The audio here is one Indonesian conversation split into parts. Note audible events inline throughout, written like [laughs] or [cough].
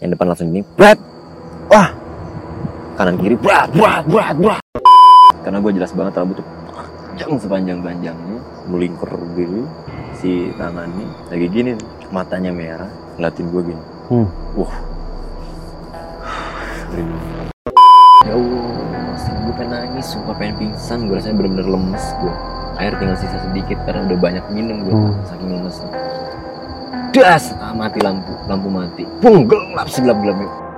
yang depan langsung ini berat wah! Kanan kiri berat berat berat berat karena gue jelas banget rambut tuh panjang sepanjang panjangnya melingkar gini si tangannya. Lagi gini matanya merah ngeliatin gue gini. Hmm. wah. Ya Allah sih gue pengen nangis sumpah pengen pingsan. Gue rasanya bener-bener lemes gue air tinggal sisa sedikit karena udah banyak minum gue Hmm. saking lemesnya das ah, mati lampu lampu mati. Bung gelap segelap gelapnya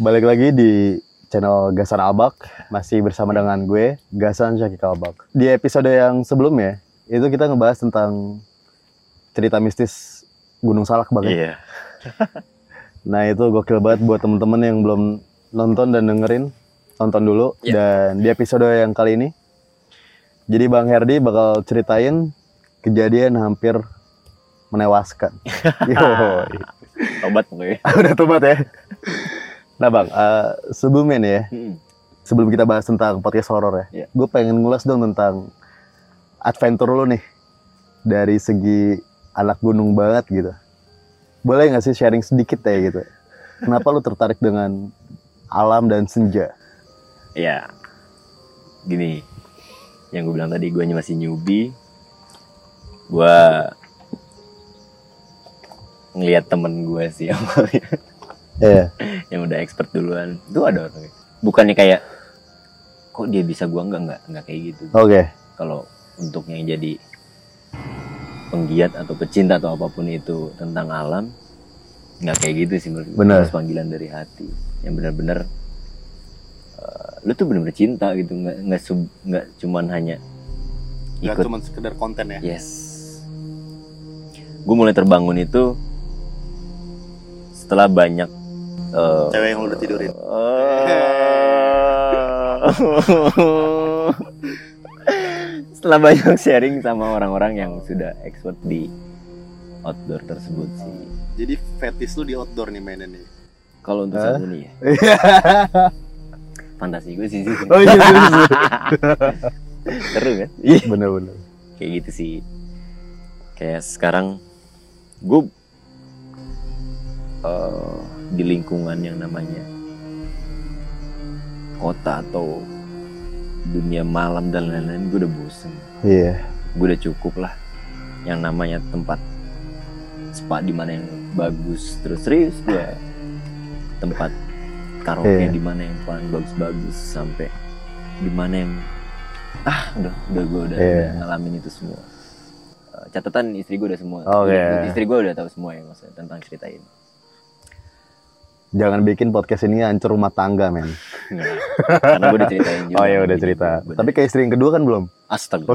Balik lagi di channel Gasan Abak, masih bersama dengan gue, Gasan Syakik Abak. Di episode yang sebelumnya, itu kita ngebahas tentang cerita mistis Gunung Salak Bang. ya. iya [laughs] Nah itu gokil banget buat temen-temen yang belum nonton dan dengerin, tonton dulu. Iya. Dan di episode yang kali ini, jadi Bang Herdi bakal ceritain kejadian hampir menewaskan. [laughs] Yoi. obat pokoknya [laughs] Udah tobat ya. Nah bang, eh, sebelumnya nih ya, Hmm. sebelum kita bahas tentang podcast horor ya, Iya. gue pengen ngulas dong tentang adventure lu nih dari segi anak gunung banget gitu. Boleh nggak sih sharing sedikit ya gitu? Kenapa lu tertarik dengan alam dan senja? ya gini yang gue bilang tadi gue masih newbie gue ngelihat temen gue sih awalnya [laughs] Iya. [laughs] yang udah expert duluan itu ada orangnya bukannya kayak kok dia bisa gua enggak enggak enggak kayak gitu Oke. kalau untuk yang jadi penggiat atau pecinta atau apa pun itu tentang alam nggak kayak gitu sih menurut Bener. Harus panggilan dari hati yang benar-benar eh, lu tuh benar-benar cinta gitu nggak nggak sub- nggak cuman hanya ikut cuma sekedar konten ya? yes gue mulai terbangun itu setelah banyak eh, Cewek yang udah tidurin. [laughs] Setelah banyak sharing sama orang-orang yang sudah expert di outdoor tersebut sih. Jadi fetis lu di outdoor nih mainnya nih. Kalau untuk saat ini ya, [laughs] fantasi gue sih, sih. oh iya, iya, iya. [laughs] seru kan? Bener-bener. Kayak gitu sih. Kayak sekarang gue eh, di lingkungan yang namanya kota atau dunia malam dan lain-lain gue udah bosen. Iya. gue udah cukup lah yang namanya tempat spa di mana yang bagus terus serius gue tempat karaoke Iya. di mana yang paling bagus-bagus sampai di mana yang ah udah udah gue udah, Iya. udah ngalamin itu semua Eh, catatan istri gue udah semua Oke. istri gue udah tahu semua ya maksudnya tentang cerita ini Jangan bikin podcast ini hancur rumah tangga, men. Nggak. karena gue udah ceritain juga [laughs] Oh iya udah cerita. gua- Tapi kayak istri yang kedua kan belum? astaga Oh.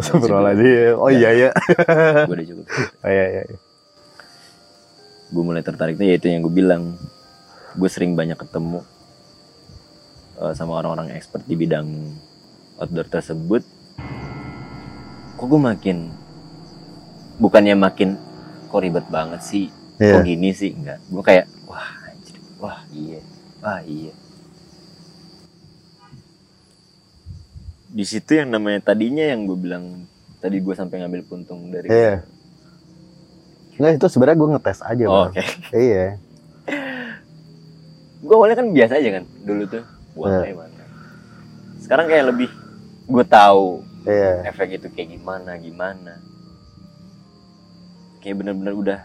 Oh iya iya. gue udah cukup Oh iya iya. iya. gue mulai tertariknya yaitu yang gue bilang gue sering banyak ketemu eh, sama orang-orang expert di bidang outdoor tersebut kok gue makin bukannya makin kok ribet banget sih Iya. kok gini sih enggak gue kayak wah wah iya wah iya di situ yang namanya tadinya yang gue bilang tadi gue sampai ngambil puntung dari Iya. Enggak itu sebenarnya gue ngetes aja, Oh, oke Iya. gue awalnya kan biasa aja kan dulu tuh wah Iya. kayak mana sekarang kayak lebih gue tahu Iya. efek itu kayak gimana gimana kayak bener-bener udah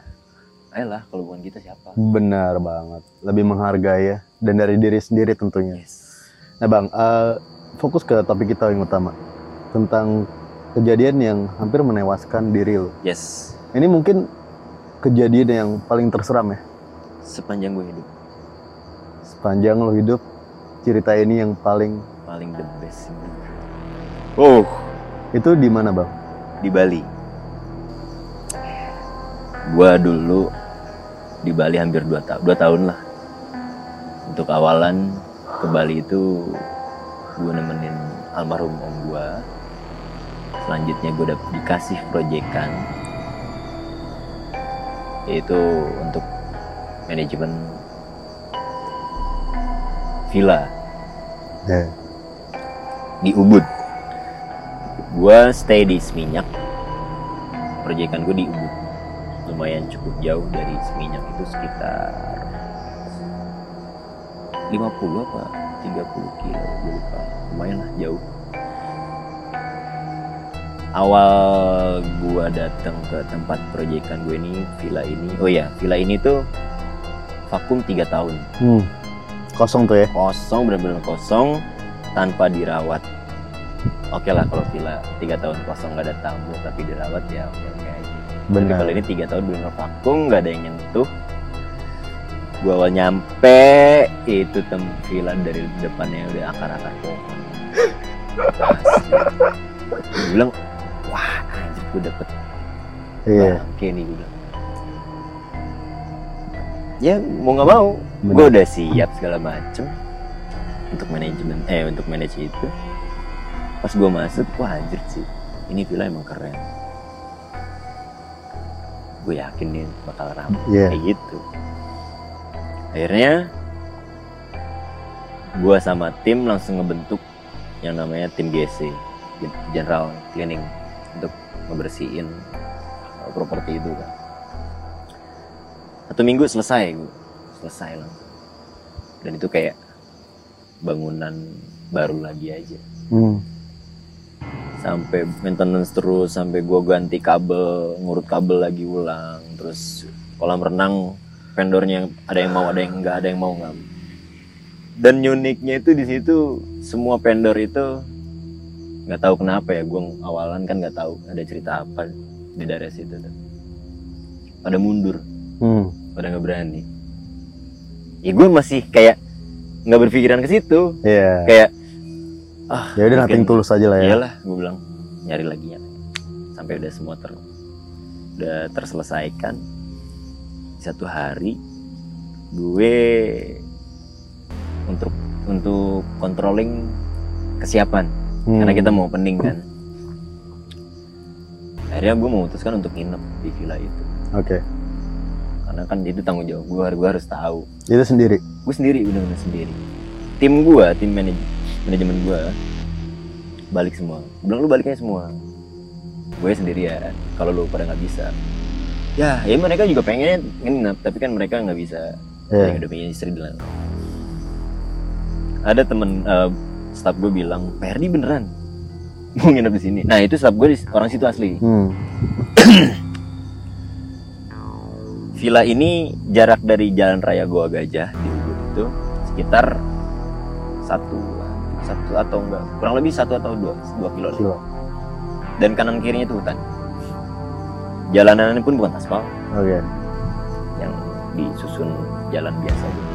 ayolah kalau bukan kita siapa Benar banget. Lebih menghargai ya dan dari diri sendiri tentunya. yes Nah, Bang, eh, fokus ke topik kita yang utama tentang kejadian yang hampir menewaskan diri lo. yes Ini mungkin kejadian yang paling terseram ya sepanjang gue hidup sepanjang lo hidup. Cerita ini yang paling paling the best oh itu di mana, Bang? di Bali gue dulu di Bali hampir 2 tahun dua tahun lah. Untuk awalan ke Bali itu gue nemenin almarhum om gue selanjutnya gue dapet dikasih proyekan yaitu untuk manajemen villa Ya. di Ubud. Gue stay di Seminyak. Proyekan gue di Ubud lumayan cukup jauh dari Seminyak itu sekitar 50 apa 30 kilo gue lupa. Lumayan lah jauh. Awal gua datang ke tempat proyekan gue ini villa ini oh ya villa ini tuh vakum tiga tahun. Hmm. Kosong tuh ya. kosong benar-benar kosong tanpa dirawat. Oke lah kalau villa tiga tahun kosong nggak ada tamu tapi dirawat ya oke oke aja tapi Benar. kalau ini tiga tahun benar vakum nggak ada yang nyentuh gua awal nyampe itu tem villa dari depannya udah akar-akar pohon. Gua bilang wah anjir gue dapet Iya. bangke nih gue bilang ya mau nggak mau Benar. gue udah siap segala macem untuk manajemen eh untuk manage itu pas gue masuk wah anjir sih ini villa emang keren gue yakin nih bakal ramai Iya. kayak gitu. Akhirnya gue sama tim langsung ngebentuk yang namanya tim GC General Cleaning untuk ngebersihin properti itu kan. Satu minggu selesai gue selesai langsung dan itu kayak bangunan baru lagi aja. Hmm. Sampai maintenance terus sampai gua ganti kabel ngurut kabel lagi ulang terus kolam renang vendornya ada yang mau ada yang enggak ada yang mau nggak dan uniknya itu di situ semua vendor itu nggak tahu kenapa ya gua awalan kan nggak tahu ada cerita apa di daerah situ tuh. pada mundur Hmm. pada nggak berani ya gue masih kayak nggak berpikiran ke situ Iya. kayak ah Ya udah nating tulus aja lah ya. iyalah gue bilang nyari lagi ya sampai udah semua ter udah terselesaikan satu hari gue untuk untuk controlling kesiapan Hmm. karena kita mau opening kan akhirnya gue memutuskan untuk nginep di villa itu Oke. karena kan itu tanggung jawab gue gue harus tahu Itu sendiri. gue sendiri bener-bener sendiri tim gue tim manaj manajemen gue balik semua. Bilang lu baliknya semua. Gue sendirian kalau lu pada nggak bisa. Ya ya mereka juga pengen nginep tapi kan mereka nggak bisa. Iya. yang udah punya istri dan ada temen eh, staff gue bilang Perdi beneran mau nginep di sini. Nah itu staff gue orang situ asli. Hmm. [clears throat] villa ini jarak dari jalan raya Goa Gajah di Ubud itu sekitar satu satu atau enggak. Kurang lebih satu atau dua dua kilo. Kilo. dan kanan kirinya itu hutan. Jalanannya pun bukan aspal. Oke. yang disusun jalan biasa gitu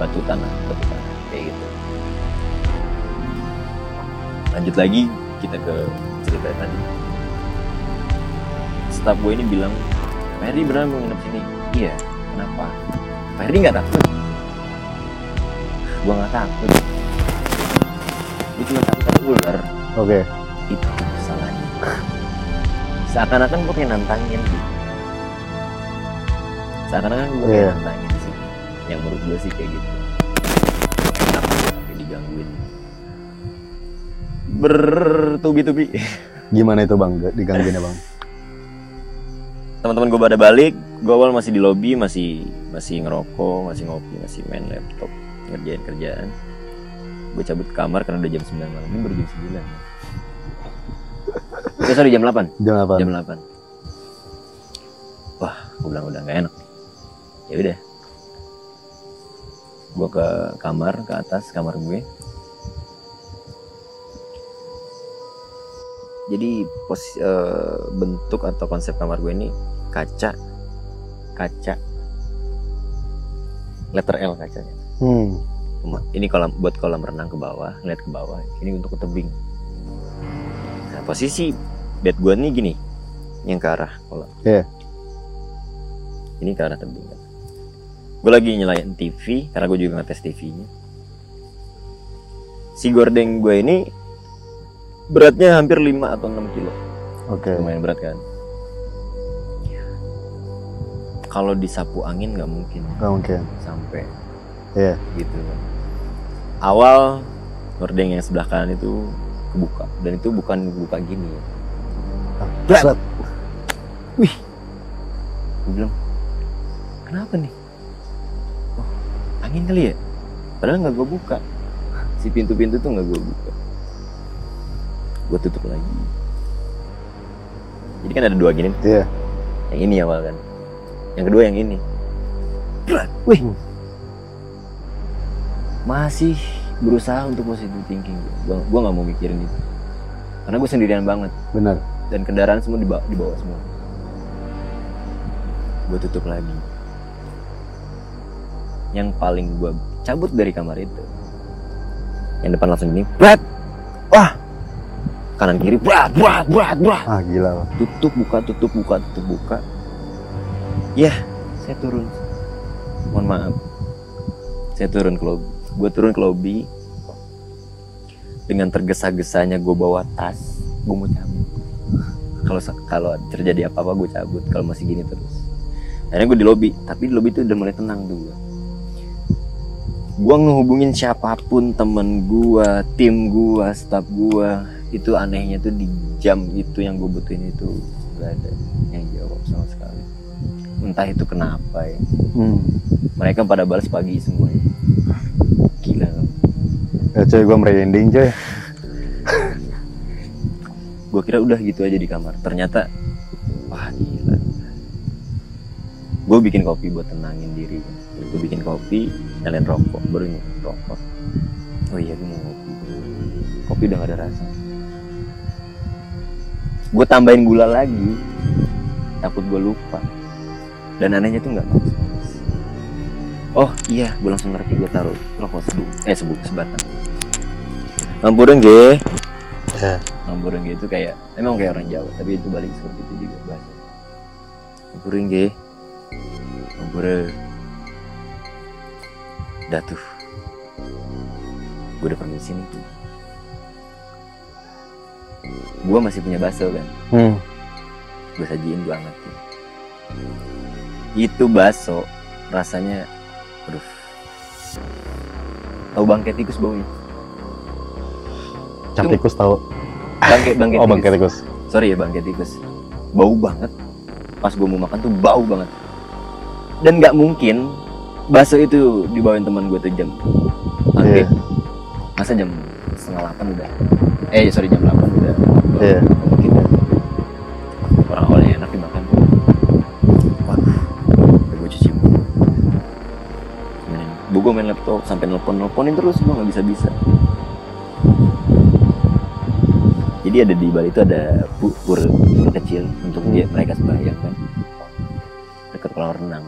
batu tanah batu tanah. Kayak gitu. Lanjut lagi kita ke cerita tadi. Staff gue ini bilang Heri beneran mau nginep sini. Iya kenapa? Heri nggak takut. Gue nggak takut gue cuma takut ular. Oke. itu kesalahannya seakan-akan gue kayak nantangin gitu seakan-akan gue kayak Iya. nantangin sih. Yang menurut gue sih kayak gitu. Kenapa gue sampai digangguin. Bertubi-tubi. Gimana itu bang? Digangguin ya bang? teman-teman gue pada balik. Gue awal masih di lobi masih masih ngerokok masih ngopi masih main laptop. Ngerjain kerjaan gue cabut ke kamar karena udah jam 9 malam. Ini baru jam 9 Eh, sorry jam 8 Jam apa? jam 8 wah gue bilang udah nggak enak. Ya udah. Gue ke kamar ke atas kamar gue. Jadi pos eh, bentuk atau konsep kamar gue ini kaca. Kaca. Letter L kacanya. Hmm. Ini kolam buat kolam renang ke bawah ngeliat ke bawah ini untuk ke tebing nah posisi bed gua nih gini yang ke arah kolam Iya. ini ke arah tebing kan gue lagi nyalain TV karena gue juga ngetes TV-nya si gordeng gue ini beratnya hampir 5 atau 6 kilo Oke. lumayan berat kan kalau disapu angin nggak mungkin Nggak mungkin. sampai Iya. gitu kan awal gordeng yang sebelah kanan itu kebuka. Dan itu bukan buka gini. Ya Berat. Set. gue bilang kenapa nih? Oh angin kali ya? Padahal nggak gue buka. Si pintu-pintu tuh nggak gue buka. Gue tutup lagi. Jadi kan ada dua gini. Iya. yang ini awal kan. Yang kedua yang ini. Berat. wih. Hmm. Masih berusaha untuk positive thinking gue gue nggak mau mikirin itu. Karena gue sendirian banget. Benar. dan kendaraan semua dibawa, dibawa semua. Gue tutup lagi. Yang paling gue cabut dari kamar itu yang depan langsung ini berat wah! Kanan kiri berat berat berat berat Ah gila loh. tutup buka tutup buka tutup buka. Ya saya turun. Mohon maaf. Saya turun ke lobby gue turun ke lobby dengan tergesa-gesanya gue bawa tas gue mau cabut. Kalau kalau terjadi apa-apa gue cabut kalau masih gini terus. Akhirnya gue di lobby tapi di lobby itu udah mulai tenang tuh gue gue ngehubungin siapa pun temen gue tim gue staff gue itu anehnya tuh di jam itu yang gue butuhin itu nggak ada yang jawab sama sekali. Entah itu kenapa ya. Hmm. mereka pada balas pagi semuanya? Ya coy gue merinding coy. gue kira udah gitu aja di kamar. Ternyata wah gila. Gue bikin kopi buat tenangin diri. Gue bikin kopi nyalain rokok. Baru nyalain rokok. Oh iya gue mau kopi kopi udah gak ada rasa. Gue tambahin gula lagi. Takut gue lupa. Dan anehnya tuh nggak manis oh iya gue langsung ngerti. Gue taruh rokok sebu eh sebu sebatang Ampun ge. Ya. Mampuring itu kayak emang kayak orang Jawa tapi itu balik seperti itu juga bahasa. Mampuring ge. Mampure Datuh Gue udah permisi nih Gue masih punya bakso kan? Hmm. Gue sajiin gue angetin. Itu bakso Rasanya Aduh. Tahu bangke tikus baunya Cap tikus tahu. Bangke, bangke Oh bangke tikus. sorry ya bang tikus. Bau banget. Pas gue mau makan tuh bau banget. Dan nggak mungkin bakso itu dibawain teman gue tuh jam maghrib Iya. masa jam setengah delapan udah? Eh sorry jam delapan udah. Iya. Nggak mungkin kan. orang awalnya enak dimakan. Waduh gue cuci muka. Main. Gue main laptop sampai nelpon nelponin terus gue nggak bisa bisa jadi ada di Bali itu ada pu- pura, pura kecil untuk dia mereka sembahyang kan. Dekat kolam renang.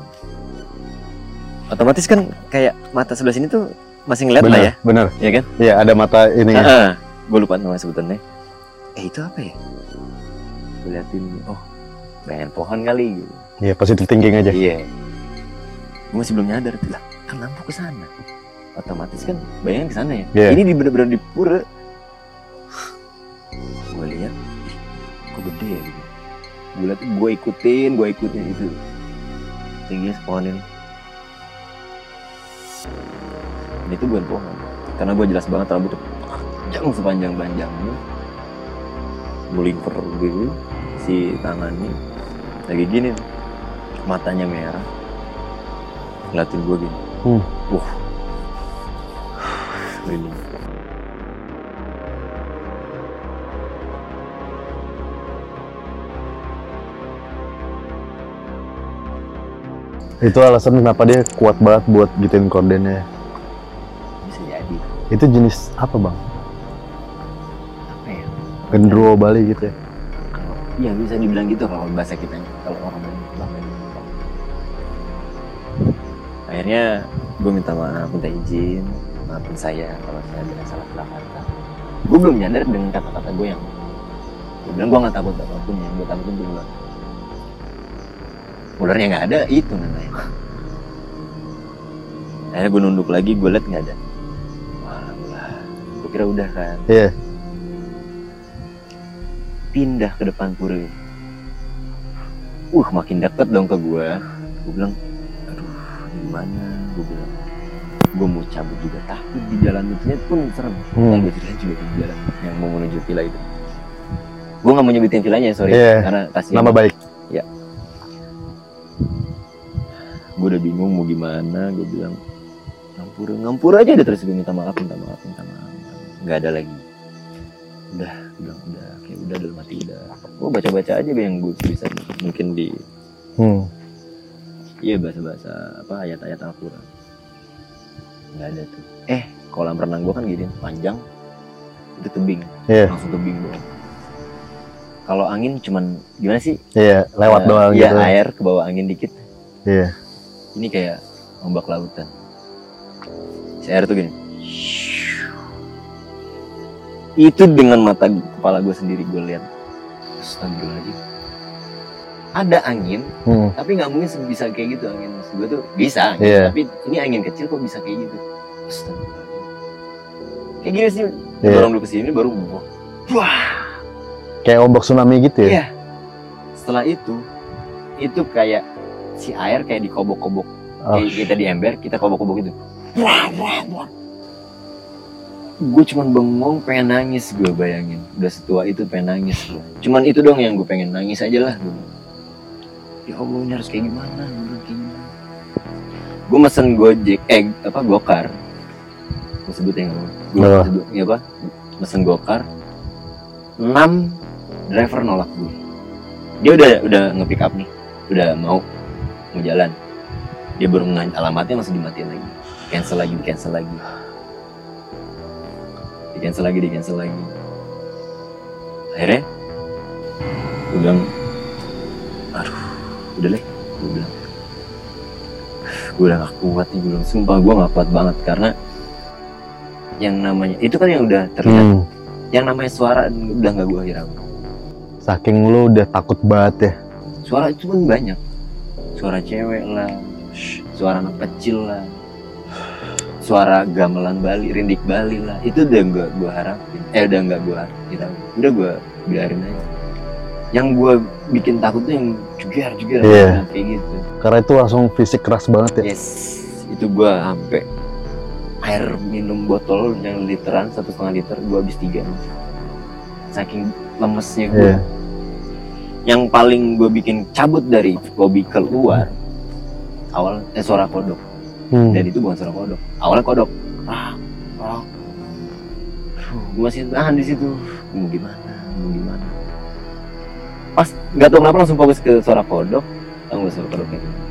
Otomatis kan kayak mata sebelah sini tuh masih ngeliat lah ya. Benar. ya kan? Iya ada mata ini. Ya. gue lupa nama sebutannya. Eh itu apa ya? Gue liatin oh bayangan pohon kali. Gitu Iya positive thinking aja. iya. Gue masih belum nyadar tuh. Lah kan lampu ke sana. Otomatis kan bayangan ke sana ya. Iya. ini di bener-bener di pura kok gede ya gitu. Gue liat gue ikutin gue ikutin itu tingginya sepohon ini Dan itu bukan pohon karena gue jelas banget rambut panjang sepanjang panjangnya melingkar gitu si tangannya. Lagi gini matanya merah. Ngeliatin gue gini. Hmm. wah. Ini Itu alasan kenapa dia kuat banget buat gituin kordennya. bisa jadi Itu jenis apa bang? apa ya Gendruwo Bali gitu ya? kalau iya bisa dibilang gitu kalau bahasa kita kalau orang Bali akhirnya gue minta maaf minta izin maafin saya kalau saya ada salah salah kata gue belum nyadar dengan kata-kata gue yang gue bilang gue nggak takut apa pun yang gue takutin gue ularnya nggak ada itu namanya. Akhirnya gue nunduk lagi gue liat nggak ada. Wah gue kira udah kan. Iya. pindah ke depan pura uh makin deket dong ke gue gue bilang aduh gimana? Gue bilang. Gue mau cabut juga tapi di jalan itu pun serem. Hmm. dan gue juga di jalan yang mau menuju villa itu. Gue nggak mau nyebutin villanya sorry. Iya. karena kasihan. Nama baik. Gue udah bingung mau gimana gue bilang ngampur ngampur aja udah terus. Gue minta maaf minta maaf minta maaf nggak ada lagi. Udah gue bilang udah kayak udah dalam hati udah. Gue baca baca aja yang gue bisa mungkin di Hmm. iya bahasa bahasa apa ayat-ayat Al-Quran. Nggak ada tuh. Eh kolam renang gue kan gini panjang. Itu tebing. Iya. langsung tebing doang kalau angin cuman gimana sih? Iya, lewat Eh, doang iya, gitu. air ke bawah angin dikit. Iya. Ini kayak ombak lautan si air tuh gini itu dengan mata kepala gue sendiri gue lihat Astagfirullahaladzim ada angin Hmm. tapi nggak mungkin bisa kayak gitu angin Maksud gue tuh bisa angin, Iya. tapi ini angin kecil kok bisa kayak gitu Astagfirullahaladzim kayak gini sih Iya. dorong dulu ke sini baru wah Kayak ombak tsunami gitu ya. Iya. Setelah itu, itu kayak si air kayak dikobok-kobok. Oh, Kayak kita di ember, kita kobok-kobok gitu. Wah, wah, wah. Gue cuman bengong pengen nangis gue bayangin. Udah setua itu pengen nangis gue. Cuman itu dong yang gue pengen nangis aja lah. Gue. Ya Allah ini harus kayak gimana? Gue mesen gojek, eh apa gokar. Gue sebut ya mau. Gue Apa? sebut, ya apa? Mesen gokar. 6 driver nolak gue dia udah udah nge-pick up nih udah mau mau jalan. Dia baru nge alamatnya langsung dimatiin lagi. Cancel lagi di cancel lagi. Di cancel lagi di cancel lagi. Akhirnya gue bilang aduh udah deh gue bilang. Gue udah gak kuat nih gue bilang. Sumpah gue gak kuat banget karena yang namanya itu kan yang udah terlihat. Hmm. yang namanya suara udah gak gue hiraukan Saking lu udah takut banget ya. suara itu pun banyak suara cewek lah. Suara anak kecil lah. Suara gamelan Bali rindik Bali lah. Itu udah gak gue harapin. Eh udah gak gue harapin. Udah gue biarin aja. Yang gue bikin takut tuh yang jugar jugar Iya. kayak gitu. Karena itu langsung fisik keras banget ya. yes. Itu gue sampai air minum botol yang literan satu setengah liter gue habis tiga. Saking lemesnya gue Iya. Yang paling gue bikin cabut dari lobby keluar awal eh suara kodok. Hmm. dan itu bukan suara kodok. Awalnya kodok. Rak rak gue masih tahan di situ. Mau gimana? Mau gimana? Pas nggak tahu kenapa langsung fokus ke suara kodok. Tahu nggak suara kodoknya? Gimana?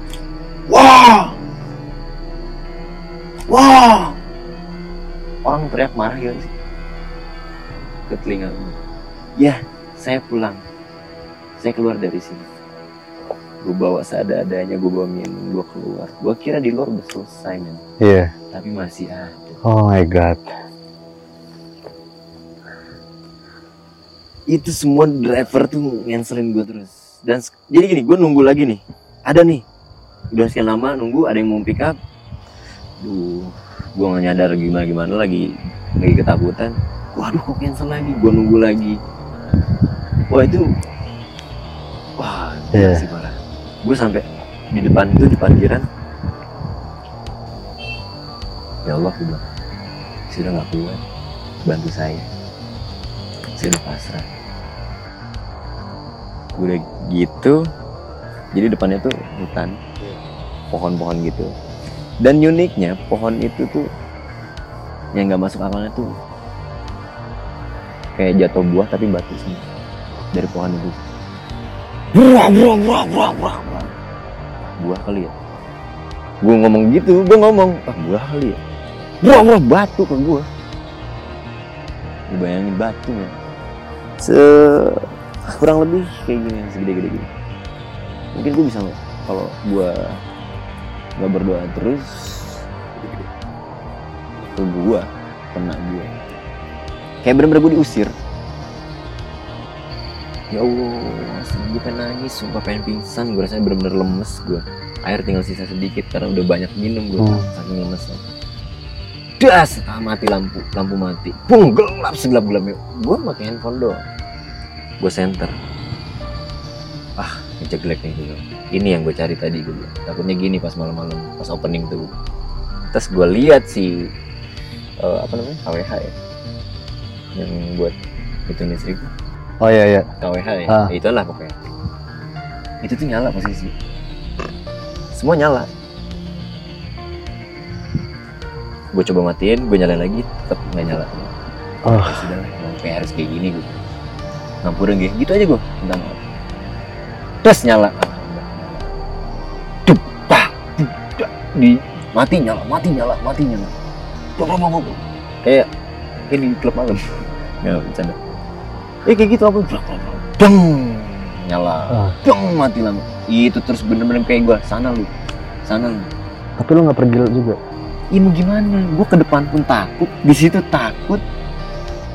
wah! Wah! Orang teriak marah gitu sih. Ke telinga gue ya saya pulang saya keluar dari sini. Gue bawa seadanya gue bawa minum gue keluar. Gue kira di luar udah selesai men. Iya. tapi masih ada. Oh my god. itu semua driver tuh nganselin gue terus. Dan jadi gini gue nunggu lagi nih. Ada nih. Udah sekian lama nunggu ada yang mau pick up. Duh gue gak nyadar gimana gimana lagi lagi ketakutan. Waduh kok cancel lagi? Gue nunggu lagi. Wah itu sih parah gue sampai di depan itu di parkiran. Ya Allah gue bilang sudah nggak kuat bantu saya. Saya udah pasrah. Udah gitu jadi depannya tuh hutan pohon-pohon gitu. Dan uniknya pohon itu tuh yang nggak masuk akalnya tuh kayak jatuh buah tapi batu semua dari pohon itu buah buah buah buah buah buah kali ya? Gue ngomong gitu gue ngomong. Ah buah kali ya? Buah buah batu ke gue Lu bayangin batu ya? Se kurang lebih kayak gini segede-gede gini. Mungkin gue bisa kalau gue nggak berdoa terus ke gue kena gue kayak bener-bener gue diusir ya Allah gue pengen nangis. Sumpah pengen pingsan. Gue rasanya bener-bener lemes gue air tinggal sisa sedikit karena udah banyak minum gue Hmm. saking lemesnya. Das! Ah, mati lampu. Lampu mati. Bung gelap segelap gelapnya gue pakai handphone doang. Gue center ah ngejeglek nih gue ini yang gue cari tadi gue bilang. Takutnya gini pas malam-malam pas opening tuh. Terus gue lihat si eh, apa namanya? KWH ya? Yang buat itu listrik Oh iya iya. KWH ya? Ah. Ya, itulah pokoknya. Itu tuh nyala posisi. Semua nyala. Gue coba matiin gue nyalain lagi tetap nggak nyala. Oh. ya sudah lah kayak harus kayak gini gue ngampurin gitu gitu aja gue minta maaf terus nyala. Nyala. Dup, pah, di mati nyala mati nyala mati nyala. Kayak di klub malam. Nggak [laughs] bercanda eh kayak gitu apa deng nyala Ah. deng mati lama itu terus bener-bener kayak gue sana lu sana lu Tapi lu nggak pergi juga. Ih mau gimana? Gue ke depan pun takut, di situ takut.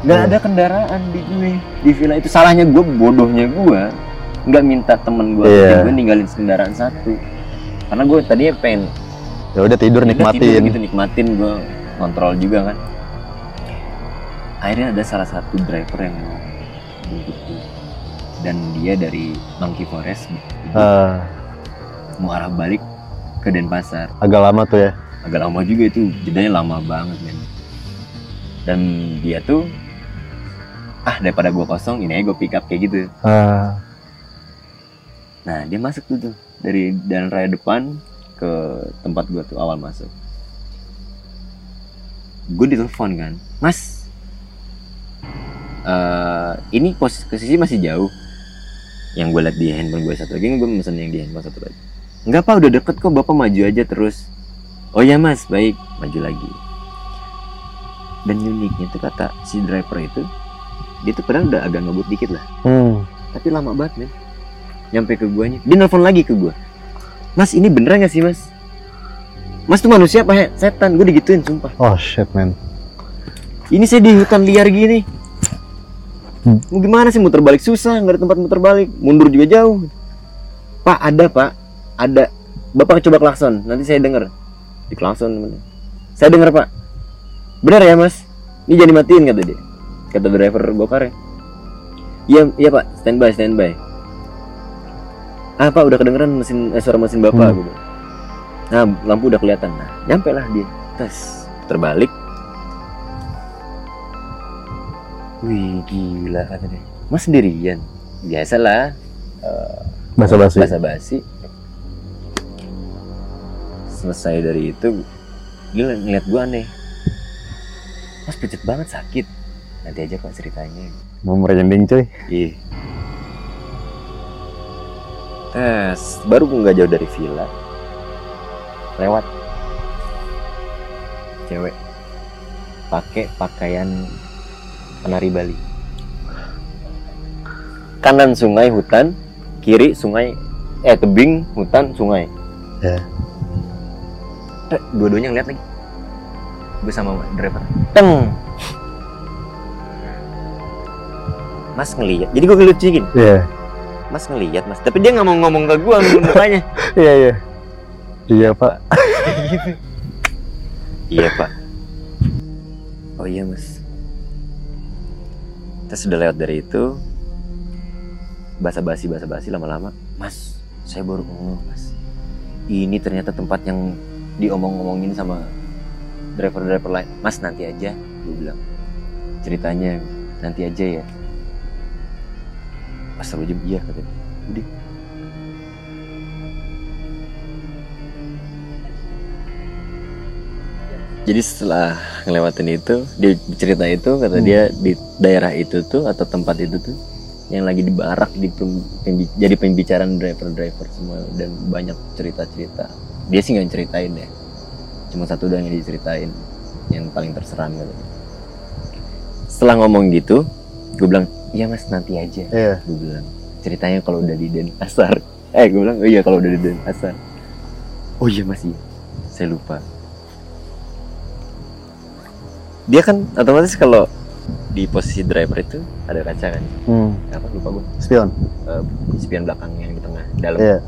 Gak Hmm. ada kendaraan di gue di villa itu. Salahnya gue, bodohnya gue, nggak minta temen gue, Iya. gue ninggalin kendaraan satu. Karena gue tadinya pengen Ya udah tidur nikmatin. tidur gitu nikmatin gue kontrol juga kan. Akhirnya ada salah satu driver yang dan dia dari Monkey Forest. Ah, mau arah balik ke Denpasar. agak lama tuh ya. agak lama juga itu. Jedanya lama banget men. Dan dia tuh ah daripada gua kosong ini aja gue pick up kayak gitu. Ah, nah dia masuk tuh tuh. Dari jalan raya depan ke tempat gua tuh awal masuk. Gue ditelepon kan. Mas eh ini posisi masih jauh. Yang gue liat di handphone gue satu lagi gue mesen yang di handphone satu lagi. Enggak pak udah deket kok. Bapak maju aja terus. Oh ya mas. Baik. Maju lagi. Dan uniknya tuh kata si driver itu dia tuh padahal udah agak ngebut dikit lah. Hmm. tapi lama banget men. Nyampe ke guanya. Dia nelfon lagi ke gua. Mas ini beneran gak sih mas? Mas tuh manusia apa setan. Gue digituin sumpah. Oh shit man. ini saya di hutan liar gini Hmm. mau gimana sih muter balik? Susah nggak ada tempat muter balik. Mundur juga jauh. Pak ada pak. Ada. Bapak coba klakson. Nanti saya denger. Di klakson temen. saya denger pak. Benar ya mas? Ini jangan dimatiin kata dia. Kata driver gokar iya iya pak. Standby standby. Ah pak udah kedengeran mesin eh, suara mesin bapak Hmm. bilang. nah lampu udah kelihatan. Nah nyampe lah dia. Tes. Terbalik Wih gila kata dia. Mas sendirian. Biasalah. eh, Basa-basi. Basa-basi. Selesai dari itu, gila ngeliat gua aneh. Mas pucet banget sakit. Nanti aja kok ceritanya. Mau merinding cuy. Ih. Tes, baru nggak jauh dari villa. Lewat. Cewek. Pakai pakaian penari Bali. Kanan sungai hutan, kiri sungai eh tebing hutan sungai. Ya. Eh, dua-duanya ngeliat lagi. Gue sama driver. Teng. Mas ngeliat. Jadi gue ngelucuin. Iya. Mas ngeliat mas, tapi dia nggak mau ngomong ke gua mukanya. [laughs] Iya iya. Iya pak. [laughs] iya pak. Oh iya mas. Kita sudah lewat dari itu. Basa-basi basa-basi lama-lama. Mas, saya baru ngomong mas. Ini ternyata tempat yang diomong-omongin sama driver-driver lain. Mas nanti aja, gue bilang. Ceritanya nanti aja ya. Astagfirullahaladzim, iya katanya. Udah. Jadi setelah ngelewatin itu, di cerita itu kata Hmm. dia di daerah itu tuh atau tempat itu tuh yang lagi dibarak di pem- pembi- jadi pembicaraan driver-driver semua dan banyak cerita-cerita. Dia sih nggak ceritain ya, cuma satu doang yang diceritain yang paling terseram gitu. Setelah ngomong gitu, gue bilang, iya mas nanti aja. Iya. Gue bilang, ceritanya kalau udah di Denpasar. [laughs] Eh gue bilang, oh iya kalau udah di Denpasar. Oh iya mas iya, saya lupa. Dia kan otomatis kalau di posisi driver itu ada kaca kan Hmm. apa lupa gue Spion. spion belakang yang di tengah dalam Iya.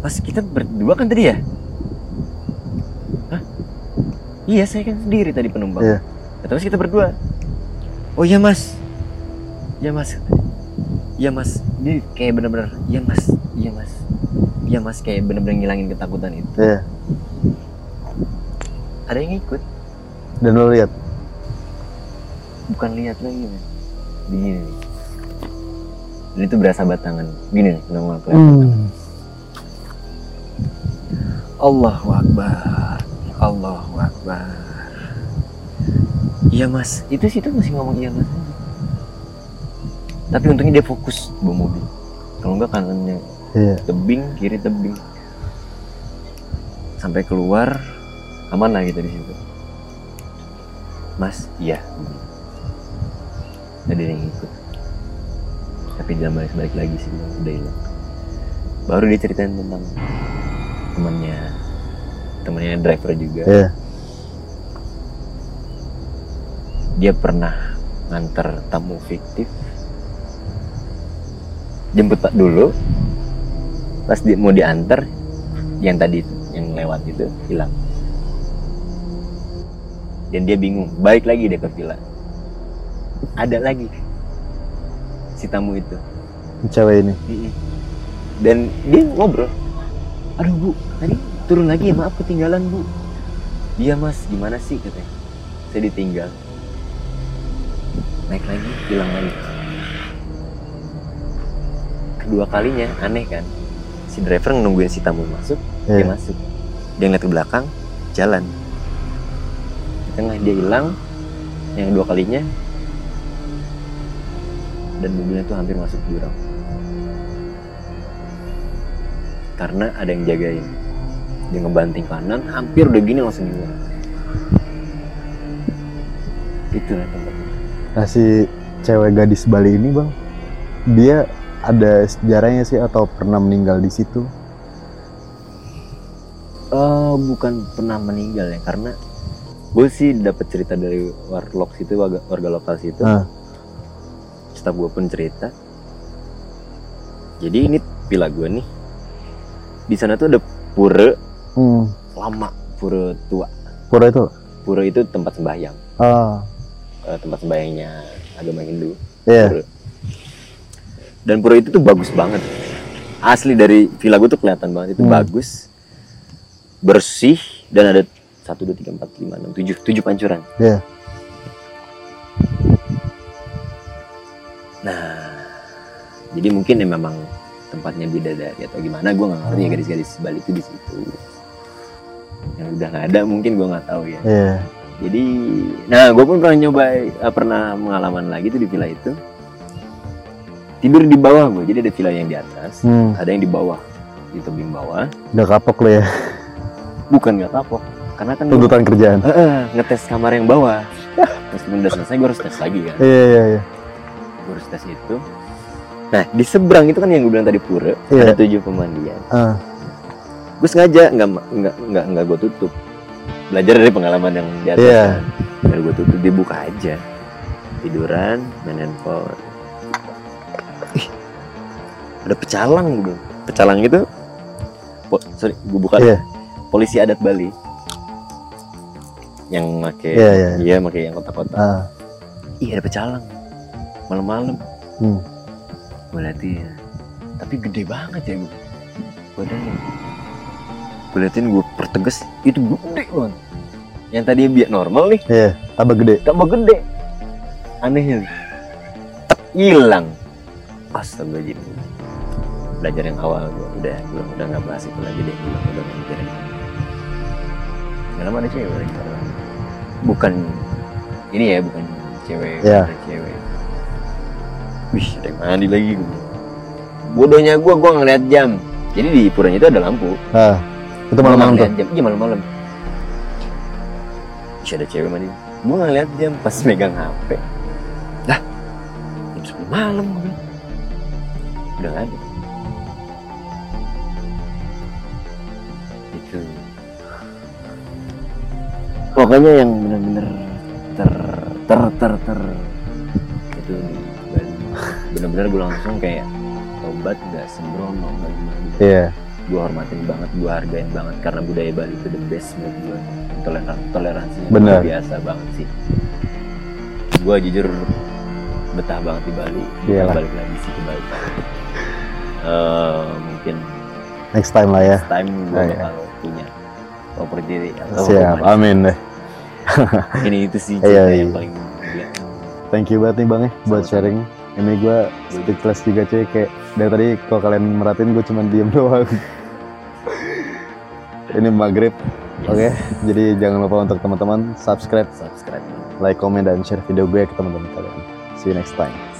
Mas kita berdua kan tadi ya? Hah? Iya saya kan sendiri tadi penumpang. Iya. Kata mas kita berdua. Oh iya mas. Iya mas. Iya mas. Dia kayak bener-bener. Iya mas. Iya mas. Iya mas kayak bener-bener ngilangin ketakutan itu. Iya. Ada yang ikut. Dan lo lihat. Bukan lihat lagi men. Begini nih. Dan itu berasa batangan. Gini nih. Nongol kelihatan. Hmm. Allahu Akbar Allahu Akbar Iya mas Itu situ masih ngomong iya mas. Tapi untungnya dia fokus bawa mobil Kalau enggak kanannya Iya. tebing Kiri tebing Sampai keluar Aman lah gitu di situ. Mas Iya. Ada yang ikut. Tapi dia balik, balik lagi sih Udah hilang. Baru dia ceritain tentang temannya. Temannya driver juga. Iya. dia pernah nganter tamu fiktif. Jemput pak dulu. Pas dia mau diantar yang tadi yang lewat itu hilang dan dia bingung balik lagi dia ke villa. Ada lagi si tamu itu. Cewek ini. dan dia ngobrol. Aduh bu tadi turun lagi ya maaf ketinggalan bu. Iya mas gimana sih katanya. Saya ditinggal. Naik lagi hilang lagi. Kedua kalinya aneh kan? Si driver nungguin si tamu masuk dia Iya. masuk. Dia ngeliat ke belakang jalan di tengah dia hilang yang kedua kalinya dan mobilnya tuh hampir masuk jurang. Karena ada yang jagain. Dia ngebanting kanan hampir udah gini langsung jurang. Itulah tempatnya Nah si cewek gadis Bali ini bang, dia ada sejarahnya sih atau pernah meninggal di situ? Eh bukan pernah meninggal ya karena gue sih dapat cerita dari warlock situ warga, warga lokal situ Ah. staf gue pun cerita jadi ini villa gue nih di sana tuh ada pura Hmm. lama pura tua Pura itu? pura itu tempat sembahyang Ah. eh, tempat sembahyangnya agama Hindu Iya. pura dan pura itu tuh bagus banget asli dari villa gue tuh kelihatan banget itu Hmm. bagus bersih dan ada satu dua tiga empat lima enam tujuh tujuh pancuran Iya. Nah, jadi mungkin ya memang tempatnya bidadari atau gimana, gue nggak ngerti ya gadis-gadis Bali itu di situ. Yang udah nggak ada mungkin gue nggak tahu ya. Iya. Jadi, nah gue pun pernah nyoba, eh, pernah pengalaman lagi tuh di villa itu. Tidur di bawah gue, jadi ada villa yang di atas, Hmm. ada yang di bawah, di tebing bawah. Udah kapok lo ya. Bukan nggak kapok, karena kan gua, Tuntutan kerjaan. Eh, ngetes kamar yang bawah. Meskipun udah selesai, gue harus tes lagi kan. Iya iya iya. gue harus tes itu nah di seberang itu kan yang gue bilang tadi pura Iya. ada tujuh pemandian Ah. gue sengaja nggak nggak nggak nggak gue tutup belajar dari pengalaman yang di atas Iya. kan. Gue tutup dibuka aja tiduran main handphone Ih, ada pecalang gue bilang. pecalang itu po- sorry gue buka Iya. polisi adat Bali yang make Iya, iya. iya. make yang kotak-kotak. Ah. iya ada pecalang. Malam-malam. Hmm. gue liatin tapi gede banget ya gue badannya. Gue liatin gue pertegas itu gede banget. Yang tadi biar normal nih. Iya. Tambah gede. tambah gede. Anehnya hilang. Astagfirullahaladzim belajar yang awal gue udah gue udah nggak bahas itu lagi deh. Gue udah mikirin. Nggak lama ada cewek. Bukan ini ya bukan cewek Iya. ada cewek. Wih ada yang mandi lagi gue bodohnya gue gue ngeliat jam. Jadi di puranya itu ada lampu. Ah. Itu malam-malam tuh. jam. Iya malam-malam. Ih, ada cewek mandi. Gue ngeliat jam pas megang hp dah jam malam gue udah nggak ada pokoknya yang bener-bener ter ter ter ter itu di Bali. bener-bener gue langsung kayak tobat nggak sembrono nggak gimana Iya. gue hormatin banget gue hargain banget karena budaya Bali itu the best menurut gue toleran toleransinya Bener. luar biasa banget sih gue jujur betah banget di Bali Iyalah. Balik lagi sih ke Bali Eh, mungkin next time lah ya next time gue Oh, iya. bakal punya properti atau siap amin deh [laughs] ini itu sih Iya, cerita iya. yang paling gila. thank you banget nih bang ya buat sharing. Ini gue speechless juga cuy. Kayak dari tadi kalau kalian merhatiin gue cuma diem [laughs] doang. Ini maghrib oke? Jadi jangan lupa untuk teman-teman subscribe subscribe. like comment dan share video gue ke teman-teman kalian. See you next time